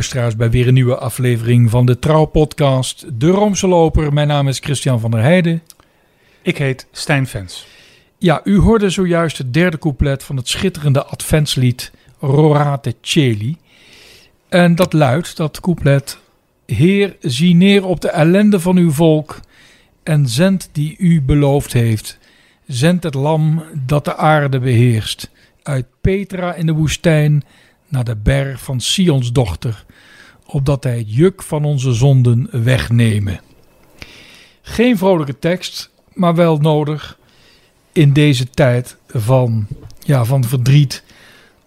Luisteraars bij weer een nieuwe aflevering van de Trouw-podcast De Roomse Loper. Mijn naam is Christian van der Heijden. Ik heet Stijn Vens. Ja, u hoorde zojuist het derde couplet van het schitterende adventslied Rorate Celi. En dat luidt, dat couplet... Heer, zie neer op de ellende van uw volk en zend die u beloofd heeft. Zend het lam dat de aarde beheerst. Uit Petra in de woestijn naar de berg van Sions dochter, opdat hij het juk van onze zonden wegnemen. Geen vrolijke tekst, maar wel nodig in deze tijd van, ja, van verdriet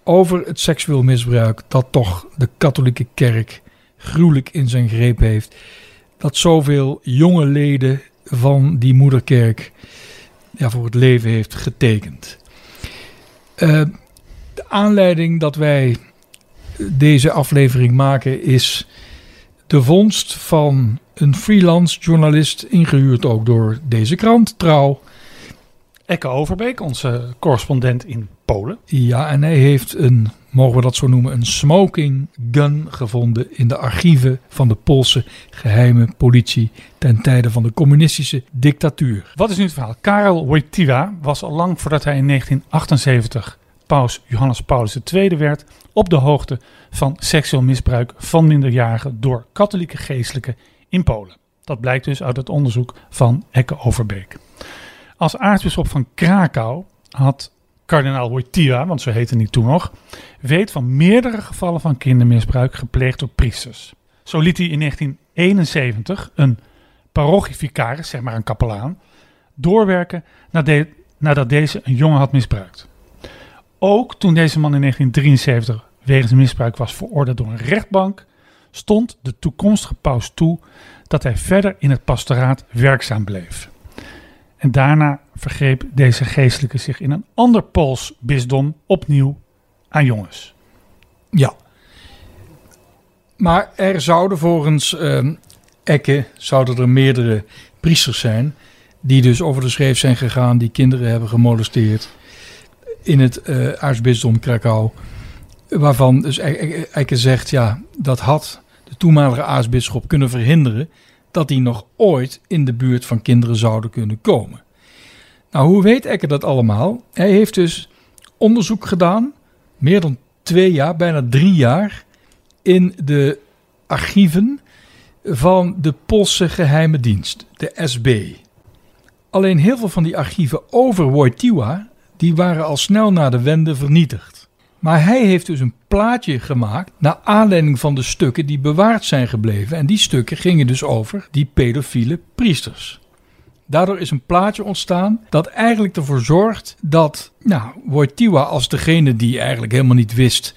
over het seksueel misbruik dat toch de katholieke kerk gruwelijk in zijn greep heeft. Dat zoveel jonge leden van die moederkerk ja, voor het leven heeft getekend. Uh, de aanleiding dat wij deze aflevering maken is de vondst van een freelance journalist, ingehuurd ook door deze krant, Trouw. Ecke Overbeek, onze correspondent in Polen. Ja, en hij heeft een, mogen we dat zo noemen, een smoking gun gevonden in de archieven van de Poolse geheime politie ten tijde van de communistische dictatuur. Wat is nu het verhaal? Karel Wojtyła was al lang voordat hij in 1978 paus Johannes Paulus II werd op de hoogte van seksueel misbruik van minderjarigen door katholieke geestelijken in Polen. Dat blijkt dus uit het onderzoek van Ecke Overbeek. Als aartsbisschop van Krakau had kardinaal Wojtyła, want zo heette hij toen nog, weet van meerdere gevallen van kindermisbruik gepleegd door priesters. Zo liet hij in 1971 een parochievicaris, zeg maar een kapelaan, doorwerken nadat deze een jongen had misbruikt. Ook toen deze man in 1973 wegens misbruik was veroordeeld door een rechtbank, stond de toekomstige paus toe dat hij verder in het pastoraat werkzaam bleef. En daarna vergreep deze geestelijke zich in een ander Pools bisdom opnieuw aan jongens. Ja. Maar er zouden volgens uh, Ekke zouden er meerdere priesters zijn die dus over de schreef zijn gegaan, die kinderen hebben gemolesteerd in het uh, aartsbisdom Krakau. Waarvan dus Eike zegt, ja, dat had de toenmalige aartsbisschop kunnen verhinderen dat die nog ooit in de buurt van kinderen zouden kunnen komen. Nou, hoe weet Ekke dat allemaal? Hij heeft dus onderzoek gedaan, meer dan twee jaar, bijna drie jaar, in de archieven van de Poolse geheime dienst, de SB. Alleen heel veel van die archieven over Wojtyła die waren al snel na de wende vernietigd. Maar hij heeft dus een plaatje gemaakt naar aanleiding van de stukken die bewaard zijn gebleven. En die stukken gingen dus over die pedofiele priesters. Daardoor is een plaatje ontstaan dat eigenlijk ervoor zorgt dat nou, Wojtyła als degene die eigenlijk helemaal niet wist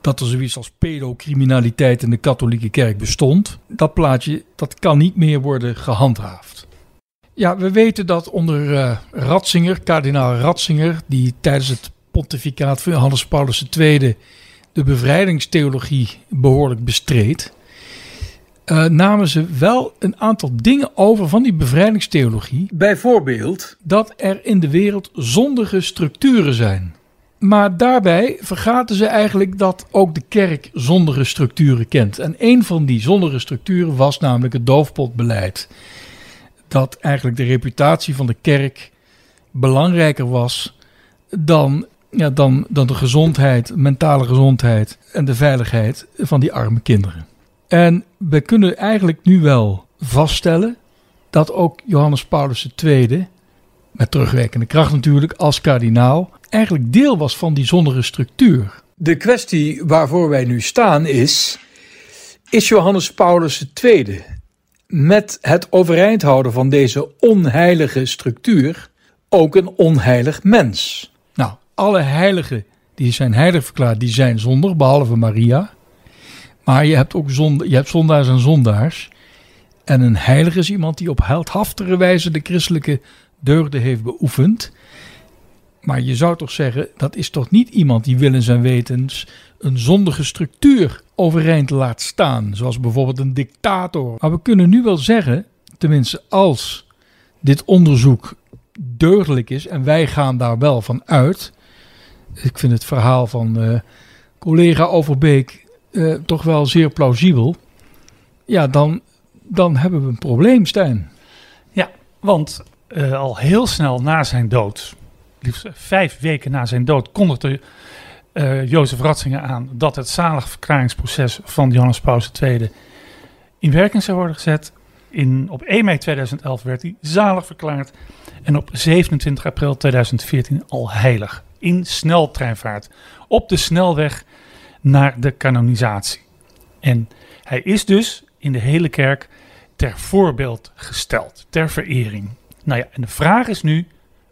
dat er zoiets als pedocriminaliteit in de katholieke kerk bestond. Dat plaatje dat kan niet meer worden gehandhaafd. Ja, we weten dat onder uh, Ratzinger, kardinaal Ratzinger, die tijdens het pontificaat van Johannes Paulus II de bevrijdingstheologie behoorlijk bestreed, uh, namen ze wel een aantal dingen over van die bevrijdingstheologie. Bijvoorbeeld dat er in de wereld zondige structuren zijn. Maar daarbij vergaten ze eigenlijk dat ook de kerk zondige structuren kent. En een van die zondige structuren was namelijk het doofpotbeleid dat eigenlijk de reputatie van de kerk belangrijker was dan, ja, dan, dan de gezondheid, mentale gezondheid en de veiligheid van die arme kinderen. En we kunnen eigenlijk nu wel vaststellen dat ook Johannes Paulus II, met terugwerkende kracht natuurlijk, als kardinaal, eigenlijk deel was van die zondige structuur. De kwestie waarvoor wij nu staan is: is Johannes Paulus II met het overeind houden van deze onheilige structuur ook een onheilig mens. Nou, alle heiligen die zijn heilig verklaard, die zijn zondig, behalve Maria. Maar je hebt ook je hebt zondaars en zondaars. En een heilige is iemand die op heldhaftige wijze de christelijke deugden heeft beoefend. Maar je zou toch zeggen, dat is toch niet iemand die willens en wetens een zondige structuur overeind laat staan, zoals bijvoorbeeld een dictator. Maar we kunnen nu wel zeggen, tenminste als dit onderzoek deugdelijk is, en wij gaan daar wel van uit. Ik vind het verhaal van uh, collega Overbeek eh, toch wel zeer plausibel. Ja, dan, dan hebben we een probleem, Stijn. Want eh, al heel snel na zijn dood, liefst vijf weken na zijn dood, kondigde eh Jozef Ratzinger aan dat het zaligverklaringsproces van Johannes Paulus II in werking zou worden gezet. In, op 1 mei 2011 werd hij zalig verklaard en op 27 april 2014 al heilig. In sneltreinvaart, op de snelweg naar de kanonisatie. En hij is dus in de hele kerk ter voorbeeld gesteld, ter verering. Nou ja, en de vraag is nu,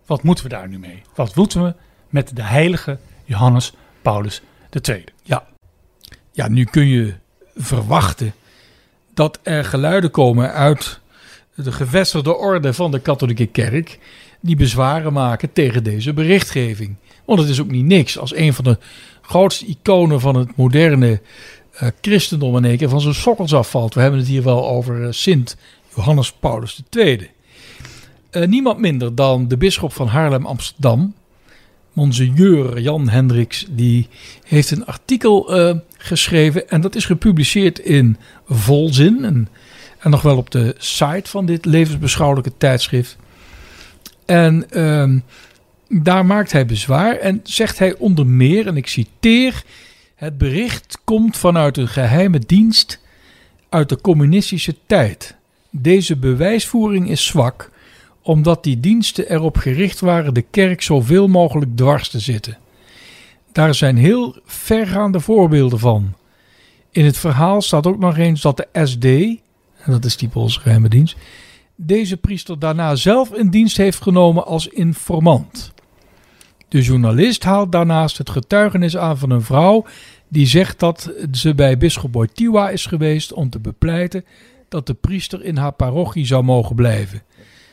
wat moeten we daar nu mee? Wat moeten we met de heilige Johannes Paulus II? Ja, nu kun je verwachten dat er geluiden komen uit de gevestigde orde van de katholieke kerk die bezwaren maken tegen deze berichtgeving. Want het is ook niet niks als een van de grootste iconen van het moderne eh, christendom in één keer van zijn sokkels afvalt. We hebben het hier wel over eh, Sint Johannes Paulus II. Eh, niemand minder dan de bisschop van Haarlem-Amsterdam, Monseigneur Jan Hendricks, die heeft een artikel eh, geschreven en dat is gepubliceerd in Volzin en, en nog wel op de site van dit levensbeschouwelijke tijdschrift. En ehm, daar maakt hij bezwaar en zegt hij onder meer, en ik citeer, het bericht komt vanuit een geheime dienst uit de communistische tijd. Deze bewijsvoering is zwak, omdat die diensten erop gericht waren de kerk zoveel mogelijk dwars te zitten. Daar zijn heel vergaande voorbeelden van. In het verhaal staat ook nog eens dat de SD, dat is die Poolse dienst, deze priester daarna zelf in dienst heeft genomen als informant. De journalist haalt daarnaast het getuigenis aan van een vrouw die zegt dat ze bij bisschop Wojtyła is geweest om te bepleiten dat de priester in haar parochie zou mogen blijven.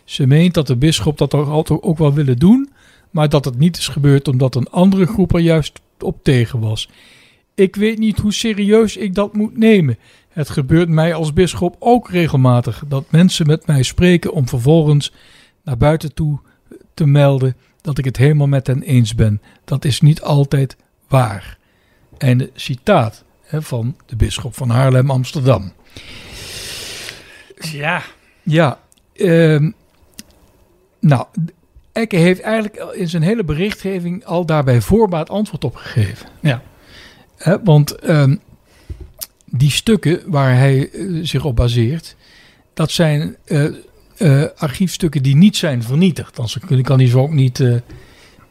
Ze meent dat de bisschop dat toch altijd ook wel willen doen, maar dat het niet is gebeurd omdat een andere groep er juist op tegen was. Ik weet niet hoe serieus ik dat moet nemen. Het gebeurt mij als bisschop ook regelmatig dat mensen met mij spreken om vervolgens naar buiten toe te melden dat ik het helemaal met hen eens ben. Dat is niet altijd waar. Einde citaat hè, van de bisschop van Haarlem-Amsterdam. Ja, Ja, ehm, nou, Ecke heeft eigenlijk in zijn hele berichtgeving al daarbij voorbaat antwoord op gegeven. Ja. Want ehm, die stukken waar hij eh, zich op baseert, dat zijn eh, eh, archiefstukken die niet zijn vernietigd. Dan kan- hij ze ook niet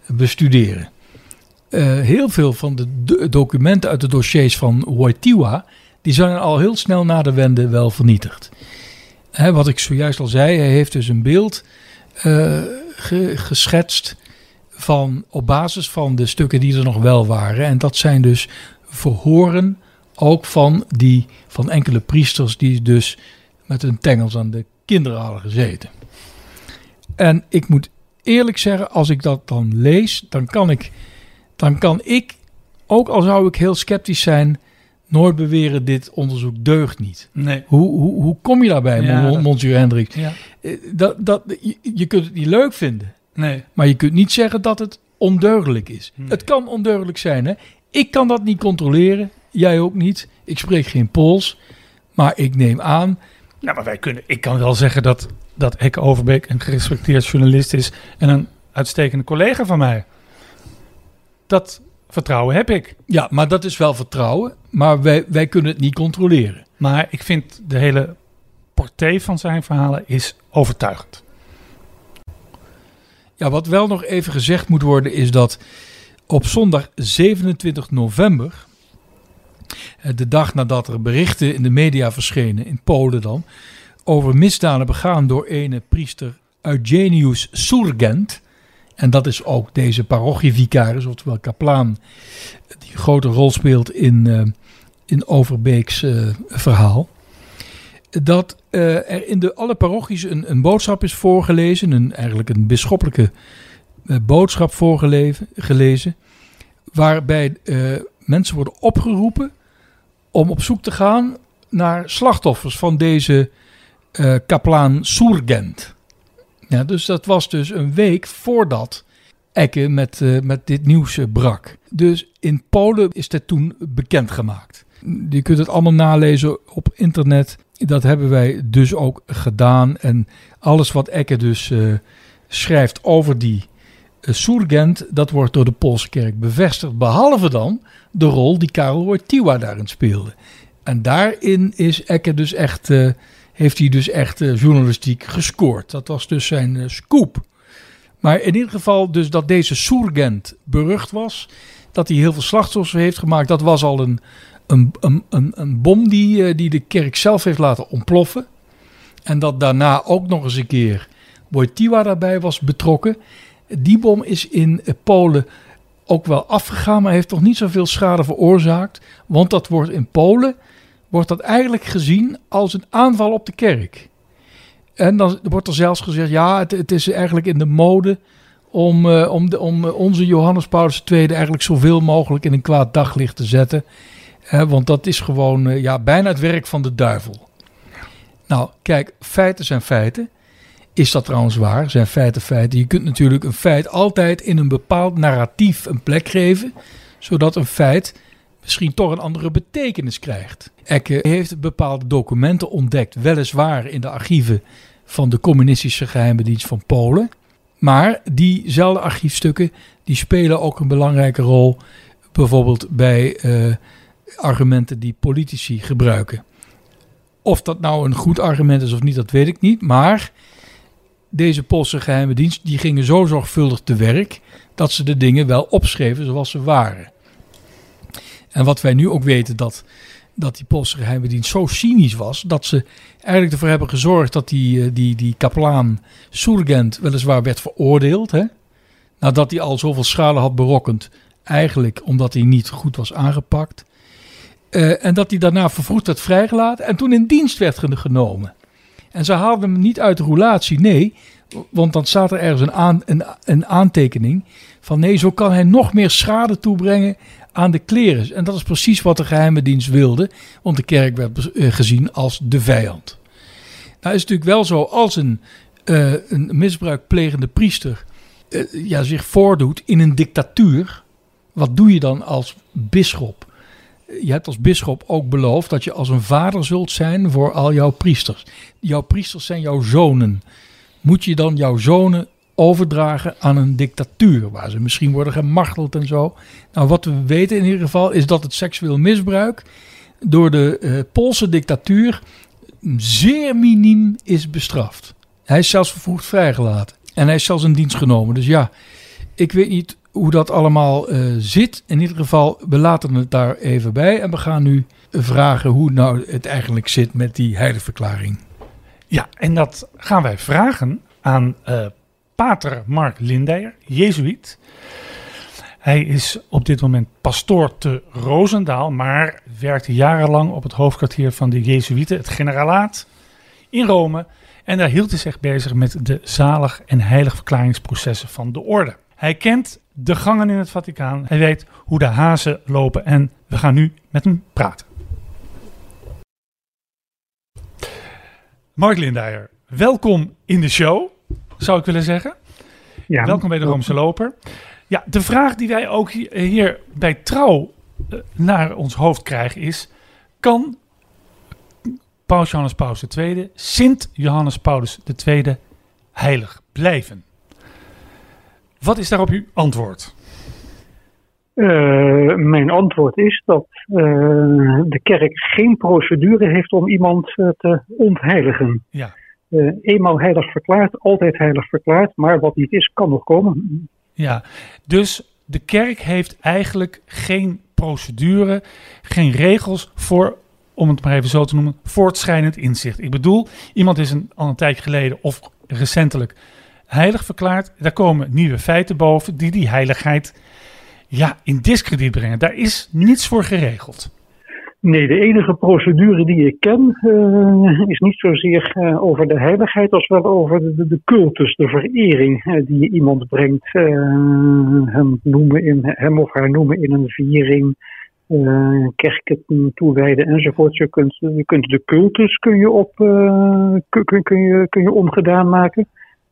bestuderen. Heel veel van de do- documenten uit de dossiers van Wojtyła, die zijn al heel snel na de wende wel vernietigd. Wat ik zojuist al zei, hij heeft dus een beeld ge- geschetst van, op basis van de stukken die er nog wel waren. En dat zijn dus verhoren ook van, die, van enkele priesters die dus met hun tengels aan de kinderen hadden gezeten. En ik moet eerlijk zeggen, als ik dat dan lees, dan kan ik, dan kan ik ook al zou ik heel sceptisch zijn, nooit beweren dit onderzoek deugt niet. nee. Hoe, hoe, hoe kom je daarbij, Ja, Mon- dat- Monsieur Hendricks? Ja, Eh, Dat, dat, je, je kunt het niet leuk vinden, nee. maar je kunt niet zeggen dat het ondeugdelijk is. Nee. Het kan ondeugdelijk zijn. Hè? Ik kan dat niet controleren, jij ook niet. Ik spreek geen Pools, maar ik neem aan. Nou, maar wij kunnen. Ik kan wel zeggen dat, dat Ekke Overbeek een gerespecteerd journalist is en een uitstekende collega van mij. Dat vertrouwen heb ik. Ja, maar dat is wel vertrouwen, maar wij, wij kunnen het niet controleren. Maar ik vind de hele portée van zijn verhalen is overtuigend. Ja, wat wel nog even gezegd moet worden is dat op zondag 27 november, eh, de dag nadat er berichten in de media verschenen, in Polen dan, over misdaden begaan door ene priester Eugenius Surgent. En dat is ook deze parochievicaris, oftewel kaplaan, die een grote rol speelt in, eh, in Overbeeks eh, verhaal. Dat eh, er in de, alle parochies een, een boodschap is voorgelezen, een, eigenlijk een bisschoppelijke boodschap voorgelezen, gelezen, waarbij mensen worden opgeroepen om op zoek te gaan naar slachtoffers van deze kaplaan Surgent. Dus dat was dus een week voordat Ecke met, eh, met dit nieuws eh, brak. Dus in Polen is dat toen bekendgemaakt. Je kunt het allemaal nalezen op internet. Dat hebben wij dus ook gedaan. En alles wat Ekke dus uh, schrijft over die uh, Surgent, dat wordt door de Poolse kerk bevestigd. Behalve dan de rol die Karel Wojtyła daarin speelde. En daarin is Ekke dus echt, heeft hij dus echt journalistiek gescoord. Dat was dus zijn scoop. Maar in ieder geval dus dat deze Surgent berucht was. Dat hij heel veel slachtoffers heeft gemaakt. Dat was al een, een, een, een, een bom die, eh, die de kerk zelf heeft laten ontploffen. En dat daarna ook nog eens een keer Wojtyła daarbij was betrokken. Die bom is in Polen ook wel afgegaan, maar heeft toch niet zoveel schade veroorzaakt. Want dat wordt in Polen wordt dat eigenlijk gezien als een aanval op de kerk. En dan wordt er zelfs gezegd, ja, het, het is eigenlijk in de mode om, uh, om, om onze Johannes Paulus II eigenlijk zoveel mogelijk in een kwaad daglicht te zetten. want dat is gewoon uh, ja, bijna het werk van de duivel. Nou, kijk, feiten zijn feiten. Is dat trouwens waar? Zijn feiten feiten? Je kunt natuurlijk een feit altijd in een bepaald narratief een plek geven, zodat een feit misschien toch een andere betekenis krijgt. Ecke heeft bepaalde documenten ontdekt, weliswaar in de archieven van de communistische geheime dienst van Polen. Maar diezelfde archiefstukken die spelen ook een belangrijke rol, bijvoorbeeld bij uh, argumenten die politici gebruiken. Of dat nou een goed argument is of niet, dat weet ik niet. Maar deze Poolse geheime dienst die gingen zo zorgvuldig te werk dat ze de dingen wel opschreven zoals ze waren. En wat wij nu ook weten, dat, dat die Poolse geheime dienst zo cynisch was, dat ze eigenlijk ervoor hebben gezorgd dat die, eh, die, die kaplaan Surgent weliswaar werd veroordeeld. Hè? Nadat hij al zoveel schade had berokkend, eigenlijk omdat hij niet goed was aangepakt. Uh, en dat hij daarna vervroegd werd vrijgelaten en toen in dienst werd genomen. En ze haalden hem niet uit de roulatie, nee. Want dan staat er ergens een, aan, een, een aantekening van nee, zo kan hij nog meer schade toebrengen aan de kleren. En dat is precies wat de geheime dienst wilde, want de kerk werd eh, gezien als de vijand. Nou is het natuurlijk wel zo, als een, uh, een misbruikplegende priester uh, ja, zich voordoet in een dictatuur, wat doe je dan als bisschop? Je hebt als bisschop ook beloofd dat je als een vader zult zijn voor al jouw priesters. Jouw priesters zijn jouw zonen. Moet je dan jouw zonen overdragen aan een dictatuur, waar ze misschien worden gemarteld en zo. Nou, wat we weten in ieder geval is dat het seksueel misbruik door de uh, Poolse dictatuur zeer miniem is bestraft. Hij is zelfs vervroegd vrijgelaten en hij is zelfs in dienst genomen. Dus ja, ik weet niet hoe dat allemaal uh, zit. In ieder geval, we laten het daar even bij en we gaan nu vragen hoe nou het eigenlijk zit met die heiligverklaring. Ja, en dat gaan wij vragen aan uh, pater Mark Lindeyer, jezuïet. Hij is op dit moment pastoor te Roosendaal, maar werkte jarenlang op het hoofdkwartier van de Jezuïeten, het Generalaat, in Rome. En daar hield hij zich bezig met de zalig- en heiligverklaringsprocessen van de orde. Hij kent de gangen in het Vaticaan, hij weet hoe de hazen lopen en we gaan nu met hem praten. Mark Lindeyer, welkom in de show zou ik willen zeggen. Ja, Welkom bij de Roomse Loper. Ja, de vraag die wij ook hier, bij Trouw uh, naar ons hoofd krijgen is... kan Paus Johannes Paulus II, Sint Johannes Paulus II, heilig blijven? Wat is daarop uw antwoord? Uh, mijn antwoord is dat uh, de kerk geen procedure heeft om iemand te ontheiligen. Ja uh, eenmaal heilig verklaard, altijd heilig verklaard, maar wat niet is, kan nog komen. Ja, dus de kerk heeft eigenlijk geen procedure, geen regels voor, om het maar even zo te noemen, voortschrijdend inzicht. Ik bedoel, iemand is een, al een tijdje geleden of recentelijk heilig verklaard. Daar komen nieuwe feiten boven die die heiligheid ja, in discrediet brengen. Daar is niets voor geregeld. Nee, de enige procedure die ik ken uh, is niet zozeer uh, over de heiligheid als wel over de, de cultus, de verering uh, die iemand brengt. hem, noemen in, hem of haar noemen in een viering, kerken toewijden enzovoort. Je kunt, je kunt de cultus kun je, op, kun, kun, je, kun je omgedaan maken.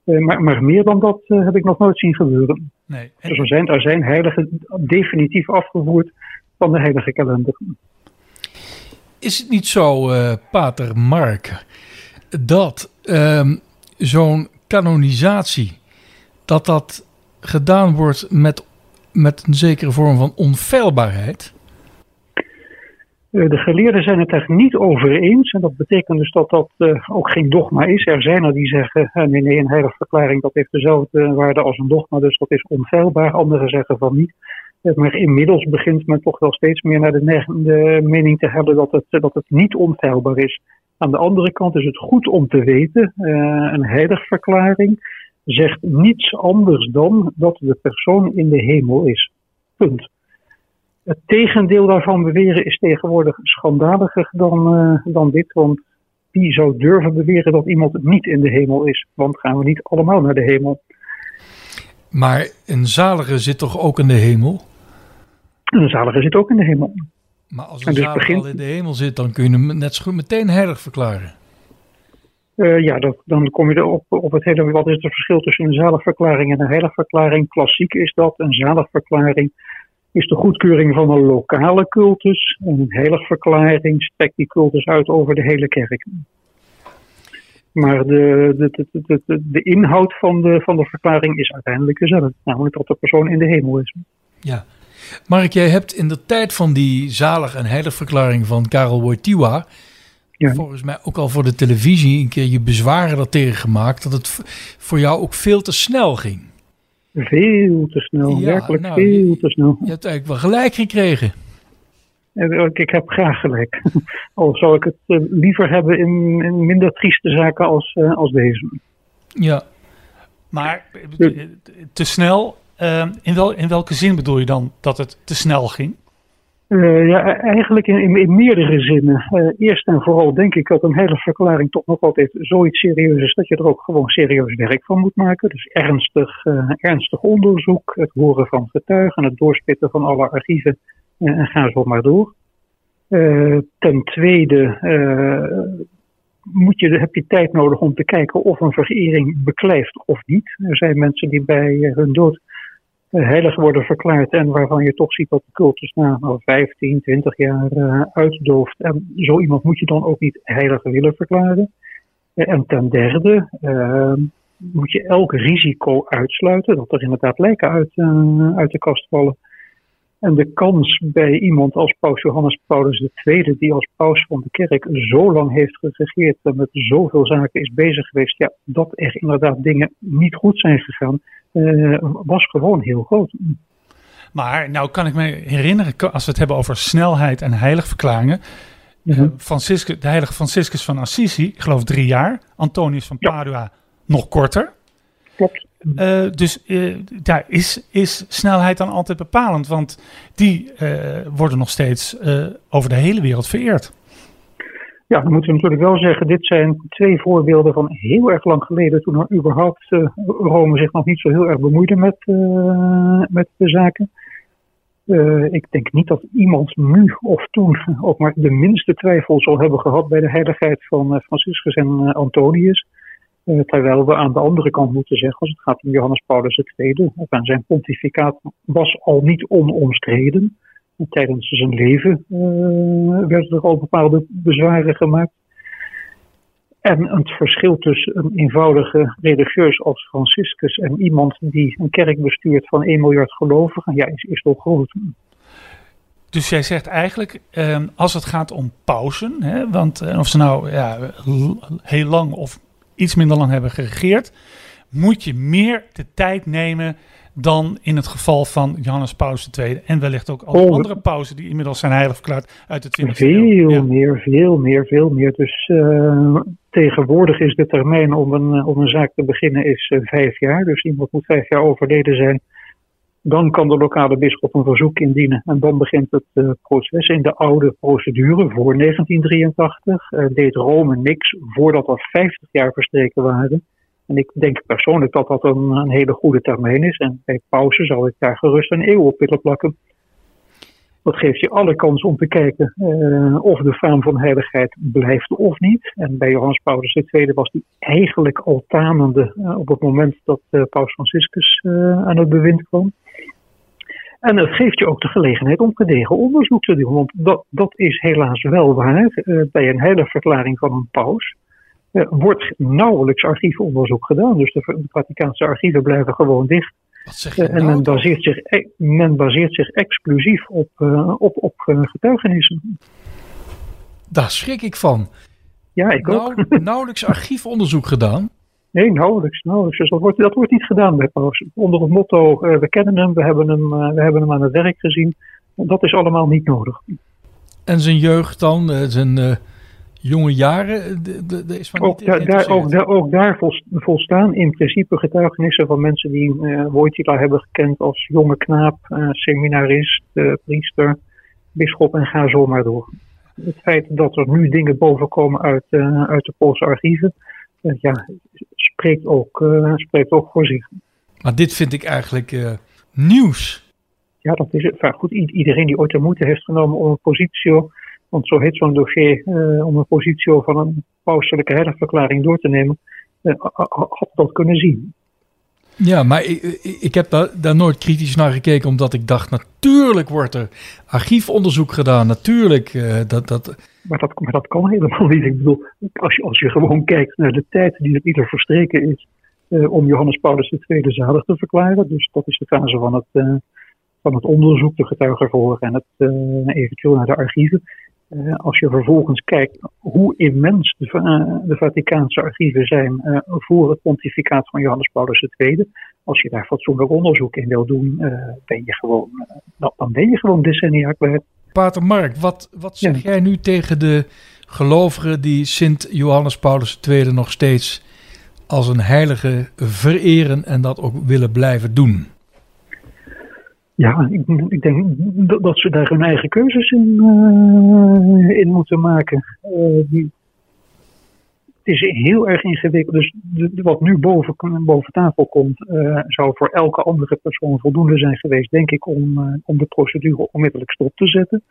maar, maar meer dan dat heb ik nog nooit zien gebeuren. Nee. Dus er zijn, er zijn heiligen definitief afgevoerd van de heilige kalender. Is het niet zo, uh, Pater Mark, dat ehm, zo'n kanonisatie, dat dat gedaan wordt met, met een zekere vorm van onfeilbaarheid? Eh, de geleerden zijn het daar niet over eens. En dat betekent dus dat dat uh, ook geen dogma is. Er zijn er die zeggen: nee, nee, een heilige verklaring dat heeft dezelfde waarde als een dogma, dus dat is onfeilbaar. Anderen zeggen van niet. Maar inmiddels begint men toch wel steeds meer naar de, mening te hebben dat het, dat het niet onfeilbaar is. Aan de andere kant is het goed om te weten: een heilige verklaring zegt niets anders dan dat de persoon in de hemel is. Punt. Het tegendeel daarvan beweren is tegenwoordig schandaliger dan, uh, dan dit. Want wie zou durven beweren dat iemand niet in de hemel is? Want gaan we niet allemaal naar de hemel? Maar een zalige zit toch ook in de hemel? Een zalige zit ook in de hemel. Maar als een dus zalige begint... al in de hemel zit, dan kun je hem net zo goed meteen heilig verklaren. Uh, ja, dat, dan kom je erop op het hele. Wat is het verschil tussen een zaligverklaring en een heiligverklaring? Klassiek is dat. Een zaligverklaring is de goedkeuring van een lokale cultus. En een heiligverklaring strekt die cultus uit over de hele kerk. Maar de, de, de, de, de inhoud van de, van de verklaring is uiteindelijk dezelfde. Namelijk dat de persoon in de hemel is. Ja. Mark, jij hebt in de tijd van die zalig- en heiligverklaring van Karel Wojtyła... Ja. volgens mij ook al voor de televisie een keer je bezwaren daartegen gemaakt... dat het voor jou ook veel te snel ging. Veel te snel, werkelijk nou, veel te snel. Je hebt eigenlijk wel gelijk gekregen. Ik heb graag gelijk. Al zou ik het eh, liever hebben in, in minder trieste zaken als, uh, als deze. Ja, maar eh, te snel, uh, in, wel, in welke zin bedoel je dan dat het te snel ging? Uh, ja, e-, eigenlijk in, in, meerdere zinnen. Uh, eerst en vooral denk ik dat een hele verklaring toch nog altijd zoiets serieus is dat je er ook gewoon serieus werk van moet maken. Dus ernstig, uh, ernstig onderzoek, het horen van getuigen, het doorspitten van alle archieven en ga zo maar door. ten tweede moet je, heb je tijd nodig om te kijken of een verering beklijft of niet. Er zijn mensen die bij hun dood heilig worden verklaard en waarvan je toch ziet dat de cultus na 15, 20 jaar uh, uitdooft. En zo iemand moet je dan ook niet heilig willen verklaren. En ten derde uh, moet je elk risico uitsluiten, dat er inderdaad lijken uit, uit de kast vallen. En de kans bij iemand als paus Johannes Paulus II, die als paus van de kerk zo lang heeft geregeerd en met zoveel zaken is bezig geweest, ja, dat er inderdaad dingen niet goed zijn gegaan, uh, was gewoon heel groot. Maar nou kan ik me herinneren, als we het hebben over snelheid en heiligverklaringen. Uh, Franciscus, de heilige Franciscus van Assisi, ik geloof drie jaar. Antonius van Padua nog korter. Klopt. Uh, dus uh, ja, is, is snelheid dan altijd bepalend? Want die worden nog steeds over de hele wereld vereerd. Ja, dan moeten we natuurlijk wel zeggen, dit zijn twee voorbeelden van heel erg lang geleden, toen er überhaupt Rome zich nog niet zo heel erg bemoeide met, met de zaken. Ik denk niet dat iemand nu of toen ook maar de minste twijfel zal hebben gehad bij de heiligheid van Franciscus en Antonius. Terwijl we aan de andere kant moeten zeggen, als het gaat om Johannes Paulus II, zijn pontificaat was al niet onomstreden. Tijdens zijn leven uh, werden er al bepaalde bezwaren gemaakt. En het verschil tussen een eenvoudige religieus als Franciscus en iemand die een kerk bestuurt van 1 miljard gelovigen, ja, is, is toch groot. Dus jij zegt eigenlijk, eh, als het gaat om pauzen, hè, want eh, of ze nou ja, heel lang of iets minder lang hebben geregeerd, moet je meer de tijd nemen dan in het geval van Johannes Paus II. En wellicht ook alle oh, andere pauzen die inmiddels zijn heilig verklaard uit de 20e eeuw. Veel meer, veel meer, veel meer. Dus uh, tegenwoordig is de termijn om een, eh, om een zaak te beginnen is uh, vijf jaar. Dus iemand moet vijf jaar overleden zijn. Dan kan de lokale bisschop een verzoek indienen. En dan begint het uh, proces. In de oude procedure voor 1983 deed Rome niks voordat er 50 jaar verstreken waren. En ik denk persoonlijk dat dat een, een hele goede termijn is. En bij pauze zou ik daar gerust een eeuw op willen plakken. Dat geeft je alle kans om te kijken uh, of de faam van heiligheid blijft of niet. En bij Johannes Paulus II was die eigenlijk al tanende uh, op het moment dat uh, Paus Franciscus aan het bewind kwam. En het geeft je ook de gelegenheid om gedegen onderzoek te doen. Want dat, dat is helaas wel waar. Bij een heiligverklaring van een paus wordt nauwelijks archiefonderzoek gedaan. Dus de, de Vaticaanse archieven blijven gewoon dicht. Uh, en men baseert, zich, e-, men baseert zich exclusief op, op, op getuigenissen. Daar schrik ik van. Ja, ik nou, ook. nauwelijks archiefonderzoek gedaan. Nee, nauwelijks. nauwelijks. Dus dat wordt, dat wordt niet gedaan bij Paus. Onder het motto, uh, we kennen hem, we hebben hem, uh, we hebben hem aan het werk gezien. Dat is allemaal niet nodig. En zijn jeugd dan, uh, zijn jonge jaren, de, de, de is van ook, daar, daar, ook, daar, ook daar volstaan in principe getuigenissen van mensen die uh, Wojtyla hebben gekend als jonge knaap, seminarist, priester, bisschop en ga zo maar door. Het feit dat er nu dingen bovenkomen uit, uit de Poolse archieven, ja, spreekt ook, spreekt ook voor zich. Maar dit vind ik eigenlijk nieuws. Ja, dat is het. goed, iedereen die ooit de moeite heeft genomen om een positie, want zo heet zo'n dossier, uh, om een positie van een pauselijke heiligverklaring door te nemen, had dat kunnen zien. Ja, maar ik, ik heb daar, daar, nooit kritisch naar gekeken, omdat ik dacht, natuurlijk wordt er archiefonderzoek gedaan. Natuurlijk. Uh, dat, dat... Maar, dat, maar dat kan helemaal niet. Ik bedoel, als je, als je gewoon kijkt naar de tijd die er ieder verstreken is uh, om Johannes Paulus II zalig te verklaren. Dus dat is de fase van het, uh, van het onderzoek, de getuigenverhoor en het eventueel naar de archieven. Uh, als je vervolgens kijkt hoe immens de, de Vaticaanse archieven zijn uh, voor het pontificaat van Johannes Paulus II, als je daar fatsoenlijk onderzoek in wil doen, ben je gewoon, dan ben je gewoon decennia kwijt. Pater Mark, wat, wat zeg ja. jij nu tegen de gelovigen die Sint Johannes Paulus II nog steeds als een heilige vereren en dat ook willen blijven doen? Ja, ik, ik, denk dat ze daar hun eigen keuzes in, uh, in moeten maken. Die, het is heel erg ingewikkeld. Dus de, wat nu boven, boven tafel komt, uh, zou voor elke andere persoon voldoende zijn geweest, denk ik, om, om de procedure onmiddellijk stop te zetten.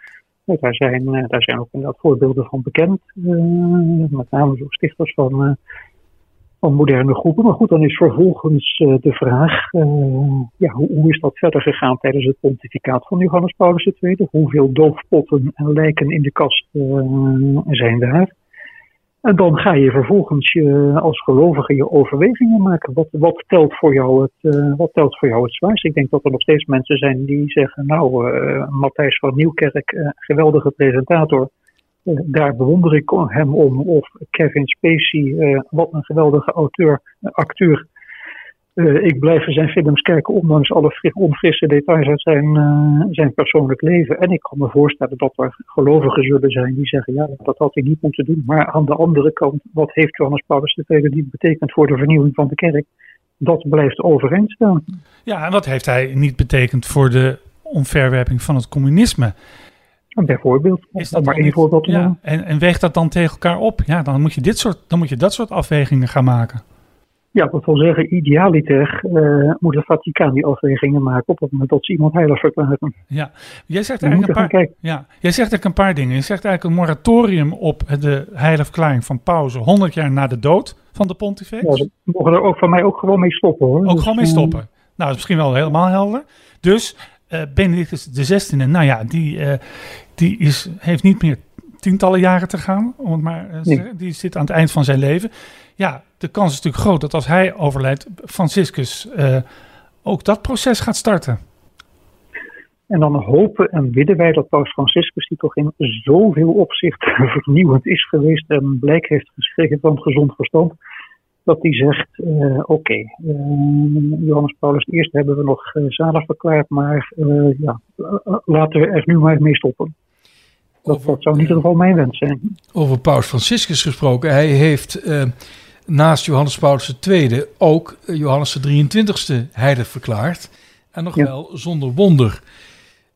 daar, zijn, daar zijn ook inderdaad voorbeelden van bekend. met name door stichters van van moderne groepen. Maar goed, dan is vervolgens uh, de vraag, uh, ja, hoe, is dat verder gegaan tijdens het pontificaat van Johannes Paulus II? Hoeveel doofpotten en lijken in de kast uh, zijn daar? En dan ga je vervolgens je, als gelovige je overwegingen maken. Wat, wat, telt voor jou het, wat telt voor jou het zwaarst? Ik denk dat er nog steeds mensen zijn die zeggen, nou, Matthijs van Nieuwkerk, geweldige presentator daar bewonder ik hem om. Of Kevin Spacey, uh, wat een geweldige auteur, acteur. Uh, ik blijf zijn films kijken, ondanks alle onfrisse details uit zijn, zijn persoonlijk leven. En ik kan me voorstellen dat er gelovigen zullen zijn die zeggen: ja, dat had hij niet moeten doen. Maar aan de andere kant, wat heeft Johannes Paulus II niet betekend voor de vernieuwing van de kerk? Dat blijft overeind staan. Ja, en wat heeft hij niet betekend voor de omverwerping van het communisme? Bijvoorbeeld, is dat maar één voorbeeld te ja, en, en weegt dat dan tegen elkaar op? Ja, dan moet je, dit soort, dan moet je dat soort afwegingen gaan maken. Ja, dat wil zeggen, idealiter uh, moet het Vaticaan die afwegingen maken op het moment dat ze iemand heilig verklaren. Ja, jij zegt, eigenlijk een paar, ja, jij zegt eigenlijk een paar dingen. Je zegt eigenlijk een moratorium op de heilige verklaring van pauze 100 jaar na de dood van de pontifex. Ja, ze mogen er ook van mij ook gewoon mee stoppen hoor. Ook dus, gewoon mee stoppen. Nou, dat is misschien wel helemaal helder. Dus uh, Benedictus XVI, nou ja, die, uh, die is, heeft niet meer tientallen jaren te gaan. Om het maar, uh, nee. Die zit aan het eind van zijn leven. Ja, de kans is natuurlijk groot dat als hij overlijdt, Franciscus ook dat proces gaat starten. En dan hopen en bidden wij dat Paus Franciscus, die toch in zoveel opzicht vernieuwend is geweest en blijk heeft geschreven van gezond verstand, dat hij zegt, uh, oké, okay, uh, Johannes Paulus I hebben we nog uh, zalig verklaard, maar ja, laten we er nu maar mee stoppen. Dat, over, dat zou in ieder geval mijn wens zijn. Over Paus Franciscus gesproken, hij heeft naast Johannes Paulus II ook Johannes de 23ste heilig verklaard. En nog ja. wel zonder wonder.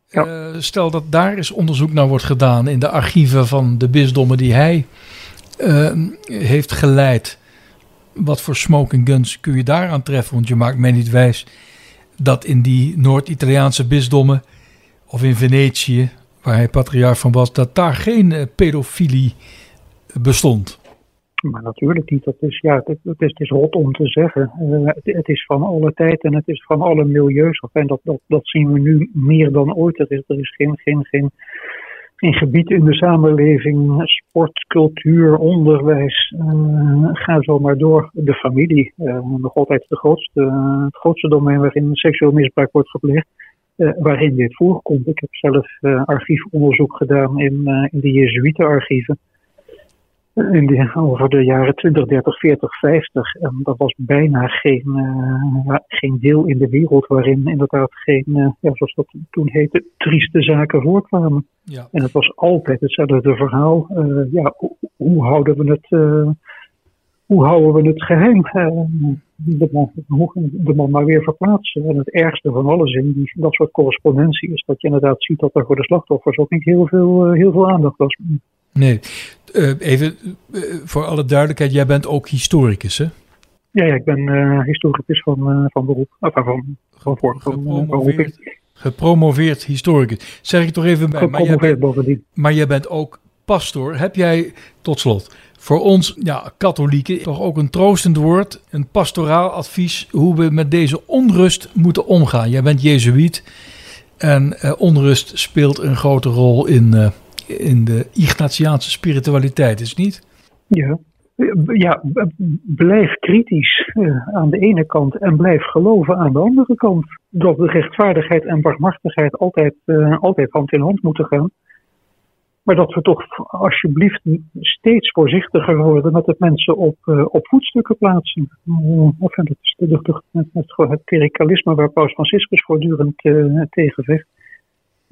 Ja. stel dat daar eens onderzoek naar wordt gedaan in de archieven van de bisdommen die hij heeft geleid wat voor smoking guns kun je daar aan treffen? Want je maakt mij niet wijs dat in die Noord-Italiaanse bisdommen of in Venetië, waar hij patriarch van was, dat daar geen uh, pedofilie bestond. Maar natuurlijk niet. Dat is, ja, het, is, het is rot om te zeggen. Uh, het, het, is van alle tijd en het is van alle milieus. En dat, dat, dat zien we nu meer dan ooit. Er is, er is geen, geen, geen, geen gebied in de samenleving, sport, cultuur, onderwijs. Uh, ga zo maar door. De familie, uh, nog altijd de grootste, het grootste domein waarin seksueel misbruik wordt gepleegd. waarin dit voorkomt. Ik heb zelf archiefonderzoek gedaan in, in de Jezuïetenarchieven in die, over de jaren 20, 30, 40, 50. En dat was bijna geen, uh, geen deel in de wereld waarin inderdaad geen, uh, ja, zoals dat toen heette, trieste zaken voorkwamen. Ja. En het was altijd hetzelfde verhaal. Uh, ja, hoe, hoe, houden we het, hoe houden we het geheim? de, man, de man maar weer verplaatsen. En het ergste van alles in die, dat soort correspondentie is dat je inderdaad ziet dat er voor de slachtoffers ook niet heel veel, heel veel aandacht was. Nee, uh, even uh, voor alle duidelijkheid, jij bent ook historicus, hè? Ja, ja ik ben uh, historicus van, van beroep. Of van, van, voor, gepromoveerd, gepromoveerd historicus. Zeg ik toch even bij. Maar jij, bent, maar jij bent ook pastor. Heb jij, tot slot, voor ons ja, katholieken toch ook een troostend woord, een pastoraal advies hoe we met deze onrust moeten omgaan? Jij bent Jezuïet en onrust speelt een grote rol in in de Ignatiaanse spiritualiteit, is niet? Ja, ja, blijf kritisch uh, aan de ene kant en blijf geloven aan de andere kant. Dat de rechtvaardigheid en barmhartigheid altijd, uh, altijd hand in hand moeten gaan. Maar dat we toch alsjeblieft steeds voorzichtiger worden met het mensen op, uh, op voetstukken plaatsen. of dat is het, klerikalisme waar Paus Franciscus voortdurend tegen vecht.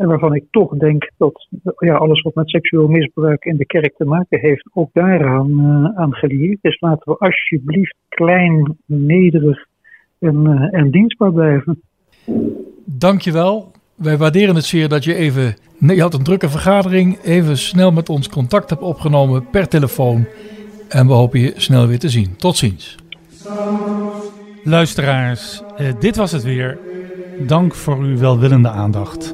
En waarvan ik toch denk dat ja, alles wat met seksueel misbruik in de kerk te maken heeft, ook daaraan uh, aan gelieerd is. Laten we alsjeblieft klein, nederig en, uh, en dienstbaar blijven. Dankjewel. Wij waarderen het zeer dat je even, je had een drukke vergadering, even snel met ons contact hebt opgenomen per telefoon. En we hopen je snel weer te zien. Tot ziens. Luisteraars, eh, dit was het weer. Dank voor uw welwillende aandacht.